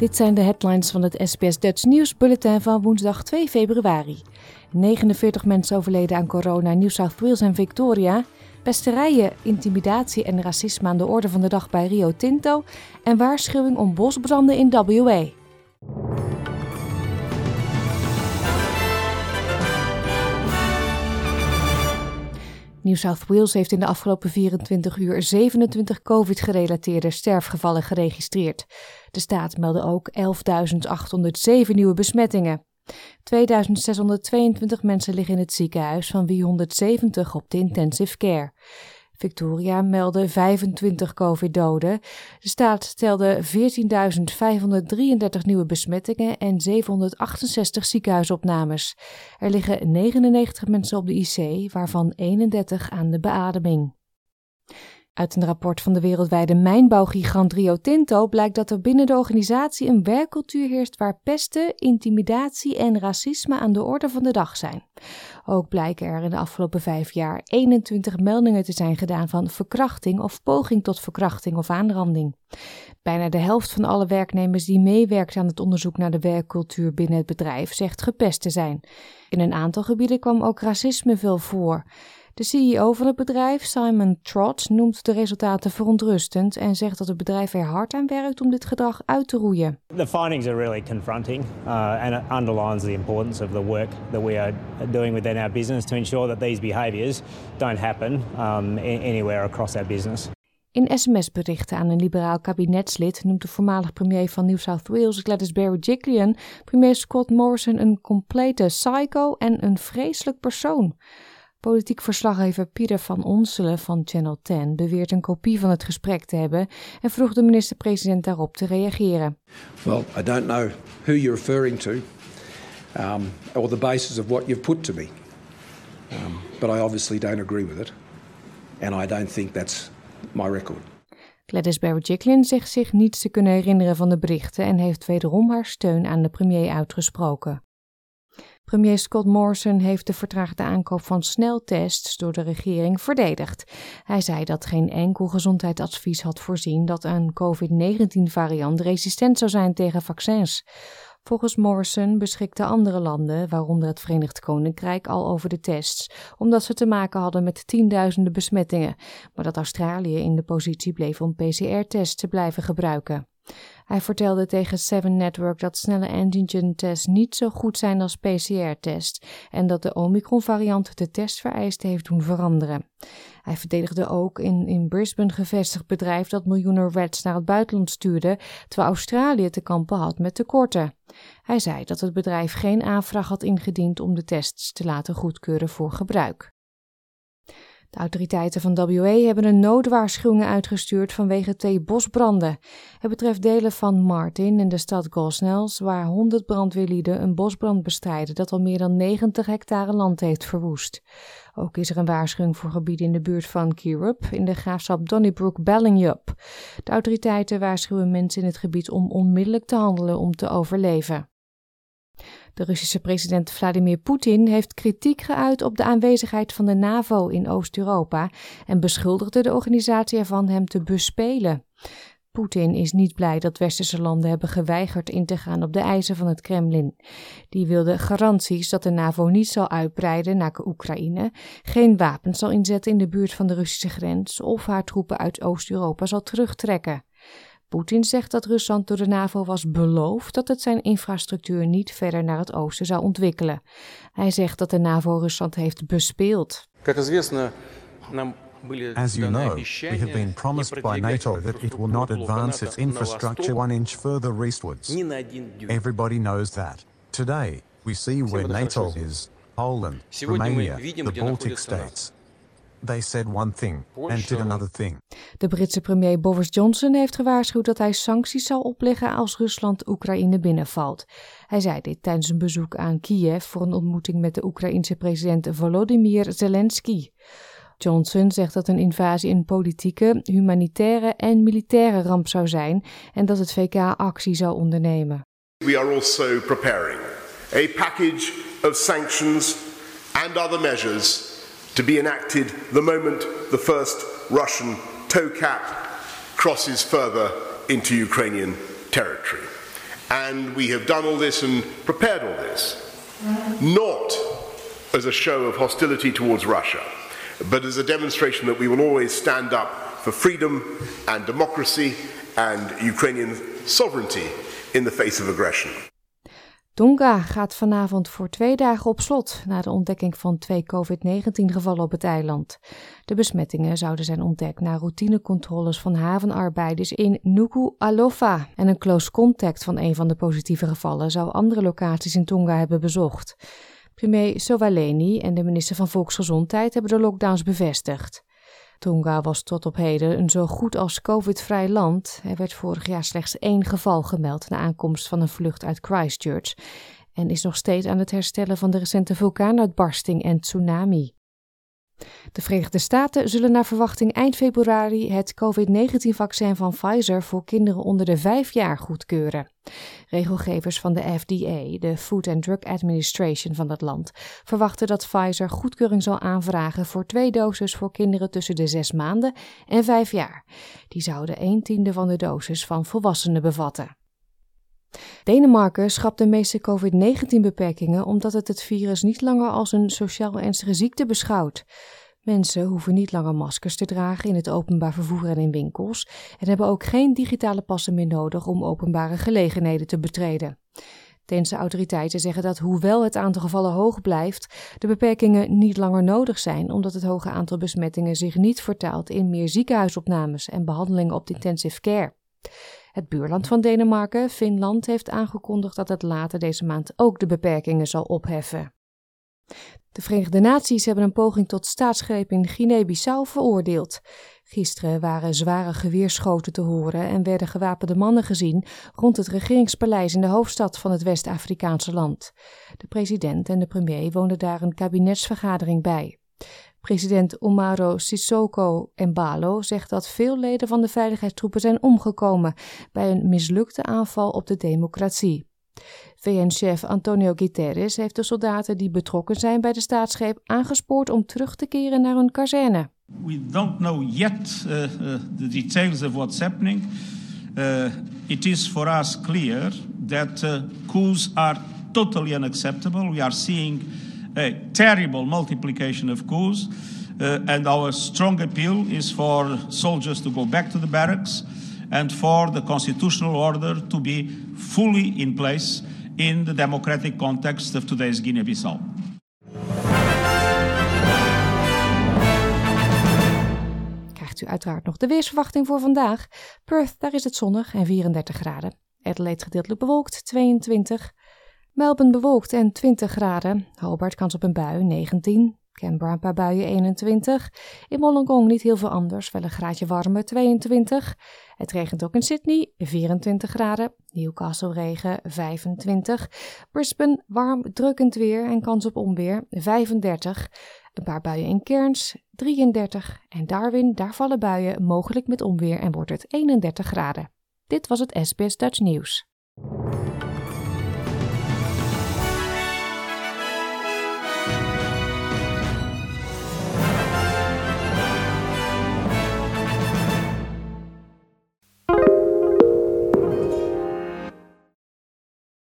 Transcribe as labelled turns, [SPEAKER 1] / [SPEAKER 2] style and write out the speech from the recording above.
[SPEAKER 1] Dit zijn de headlines van het SBS Dutch News Bulletin van woensdag 2 februari. 49 mensen overleden aan corona in New South Wales en Victoria. Pesterijen, intimidatie en racisme aan de orde van de dag bij Rio Tinto. En waarschuwing om bosbranden in WA. New South Wales heeft in de afgelopen 24 uur 27 COVID-gerelateerde sterfgevallen geregistreerd. De staat meldde ook 11.807 nieuwe besmettingen. 2622 mensen liggen in het ziekenhuis, van wie 170 op de intensive care. Victoria meldde 25 COVID-doden. De staat telde 14.533 nieuwe besmettingen en 768 ziekenhuisopnames. Er liggen 99 mensen op de IC, waarvan 31 aan de beademing. Uit een rapport van de wereldwijde mijnbouwgigant Rio Tinto blijkt dat er binnen de organisatie een werkcultuur heerst waar pesten, intimidatie en racisme aan de orde van de dag zijn. Ook blijken er in de afgelopen vijf jaar 21 meldingen te zijn gedaan van verkrachting of poging tot verkrachting of aanranding. Bijna de helft van alle werknemers die meewerkt aan het onderzoek naar de werkcultuur binnen het bedrijf zegt gepest te zijn. In een aantal gebieden kwam ook racisme veel voor. De CEO van het bedrijf, Simon Trott, noemt de resultaten verontrustend en zegt dat het bedrijf er hard aan werkt om dit gedrag uit te roeien.
[SPEAKER 2] The findings are really confronting uh, and it underlines the importance of the work that we are doing within our business to ensure that these behaviours don't happen um, anywhere across our business.
[SPEAKER 1] In sms-berichten aan een liberaal kabinetslid noemt de voormalig premier van New South Wales, Gladys Berejiklian, premier Scott Morrison een complete psycho en een vreselijk persoon. Politiek verslaggever Pieter van Onselen van Channel 10 beweert een kopie van het gesprek te hebben en vroeg de minister-president daarop te reageren.
[SPEAKER 3] Well, I don't know who you're referring to um, or the basis of what you've put to me. Um, but I obviously don't agree with it. And I don't think that's my record.
[SPEAKER 1] Gladys Berejiklian zegt zich niets te kunnen herinneren van de berichten en heeft wederom haar steun aan de premier uitgesproken. Premier Scott Morrison heeft de vertraagde aankoop van sneltests door de regering verdedigd. Hij zei dat geen enkel gezondheidsadvies had voorzien dat een COVID-19-variant resistent zou zijn tegen vaccins. Volgens Morrison beschikten andere landen, waaronder het Verenigd Koninkrijk, al over de tests, omdat ze te maken hadden met tienduizenden besmettingen, maar dat Australië in de positie bleef om PCR-tests te blijven gebruiken. Hij vertelde tegen Seven Network dat snelle antigen-tests niet zo goed zijn als PCR-tests en dat de Omicron-variant de testvereisten heeft doen veranderen. Hij verdedigde ook in in Brisbane gevestigd bedrijf dat miljoenen reds naar het buitenland stuurde, terwijl Australië te kampen had met tekorten. Hij zei dat het bedrijf geen aanvraag had ingediend om de tests te laten goedkeuren voor gebruik. De autoriteiten van WA hebben een noodwaarschuwing uitgestuurd vanwege twee bosbranden. Het betreft delen van Martin en de stad Gosnells, waar 100 brandweerlieden een bosbrand bestrijden dat al meer dan 90 hectare land heeft verwoest. Ook is er een waarschuwing voor gebieden in de buurt van Kirup in de graafschap Donnybrook-Ballingjup. De autoriteiten waarschuwen mensen in het gebied om onmiddellijk te handelen om te overleven. De Russische president Vladimir Poetin heeft kritiek geuit op de aanwezigheid van de NAVO in Oost-Europa en beschuldigde de organisatie ervan hem te bespelen. Poetin is niet blij dat westerse landen hebben geweigerd in te gaan op de eisen van het Kremlin. Die wilde garanties dat de NAVO niet zal uitbreiden naar Oekraïne, geen wapens zal inzetten in de buurt van de Russische grens of haar troepen uit Oost-Europa zal terugtrekken. Poetin zegt dat Rusland door de NAVO was beloofd dat het zijn infrastructuur niet verder naar het oosten zou ontwikkelen. Hij zegt dat de NAVO Rusland heeft bespeeld.
[SPEAKER 4] As you know, we have been promised by NATO that it will not advance its infrastructure one inch further eastwards. Everybody knows that. Today, we see where NATO is Poland, Romania, the Baltic states. They said one thing and did another thing.
[SPEAKER 1] De Britse premier Boris Johnson heeft gewaarschuwd dat hij sancties zal opleggen als Rusland Oekraïne binnenvalt. Hij zei dit tijdens een bezoek aan Kiev voor een ontmoeting met de Oekraïense president Volodymyr Zelensky. Johnson zegt dat een invasie een politieke, humanitaire en militaire ramp zou zijn en dat het VK actie zou ondernemen.
[SPEAKER 5] We are also preparing a package of sanctions and other measures to be enacted the moment the first Russian toe cap crosses further into Ukrainian territory. And we have done all this and prepared all this not as a show of hostility towards Russia, but as a demonstration that we will always stand up for freedom and democracy and Ukrainian sovereignty in the face of aggression.
[SPEAKER 1] Tonga gaat vanavond voor twee dagen op slot na de ontdekking van twee COVID-19-gevallen op het eiland. De besmettingen zouden zijn ontdekt na routinecontroles van havenarbeiders in Nuku-Alofa. En een close contact van een van de positieve gevallen zou andere locaties in Tonga hebben bezocht. Premier Sowaleni en de minister van Volksgezondheid hebben de lockdowns bevestigd. Tonga was tot op heden een zo goed als COVID-vrij land. Er werd vorig jaar slechts één geval gemeld na aankomst van een vlucht uit Christchurch en is nog steeds aan het herstellen van de recente vulkaanuitbarsting en tsunami. De Verenigde Staten zullen naar verwachting eind februari het COVID-19-vaccin van Pfizer voor kinderen onder de vijf jaar goedkeuren. Regelgevers van de FDA, de Food and Drug Administration van dat land, verwachten dat Pfizer goedkeuring zal aanvragen voor twee doses voor kinderen tussen de zes maanden en vijf jaar. Die zouden een tiende van de dosis van volwassenen bevatten. Denemarken schrapt de meeste COVID-19-beperkingen omdat het het virus niet langer als een sociaal ernstige ziekte beschouwt. Mensen hoeven niet langer maskers te dragen in het openbaar vervoer en in winkels en hebben ook geen digitale passen meer nodig om openbare gelegenheden te betreden. Deense autoriteiten zeggen dat hoewel het aantal gevallen hoog blijft, de beperkingen niet langer nodig zijn omdat het hoge aantal besmettingen zich niet vertaalt in meer ziekenhuisopnames en behandelingen op de intensive care. Het buurland van Denemarken, Finland, heeft aangekondigd dat het later deze maand ook de beperkingen zal opheffen. De Verenigde Naties hebben een poging tot staatsgreep in Guinea-Bissau veroordeeld. Gisteren waren zware geweerschoten te horen en werden gewapende mannen gezien rond het regeringspaleis in de hoofdstad van het West-Afrikaanse land. De president en de premier woonden daar een kabinetsvergadering bij. President Omaro Sissoko Embalo zegt dat veel leden van de veiligheidstroepen zijn omgekomen bij een mislukte aanval op de democratie. VN-chef Antonio Guterres heeft de soldaten die betrokken zijn bij de staatsgreep aangespoord om terug te keren naar hun kazerne.
[SPEAKER 6] We don't know yet uh, the details of what's happening. Uh, it is for us clear that coups are totally unacceptable. We are seeing a terrible multiplication of coups. Uh, and our strong appeal is for soldiers to go back to the barracks and for the constitutional order to be fully in place in the democratic context of today's Guinea Bissau.
[SPEAKER 1] Krijgt u uiteraard nog de weersverwachting voor vandaag. Perth, daar is het zonnig en 34 graden. Adelaide gedeeltelijk bewolkt, 22. Melbourne bewolkt en 20 graden. Hobart kans op een bui, 19. Canberra een paar buien 21. In Wollongong niet heel veel anders, wel een graadje warmer 22. Het regent ook in Sydney 24 graden. Newcastle regen 25. Brisbane warm, drukkend weer en kans op onweer 35. Een paar buien in Cairns 33. En Darwin, daar vallen buien, mogelijk met onweer en wordt het 31 graden. Dit was het SBS Dutch Nieuws.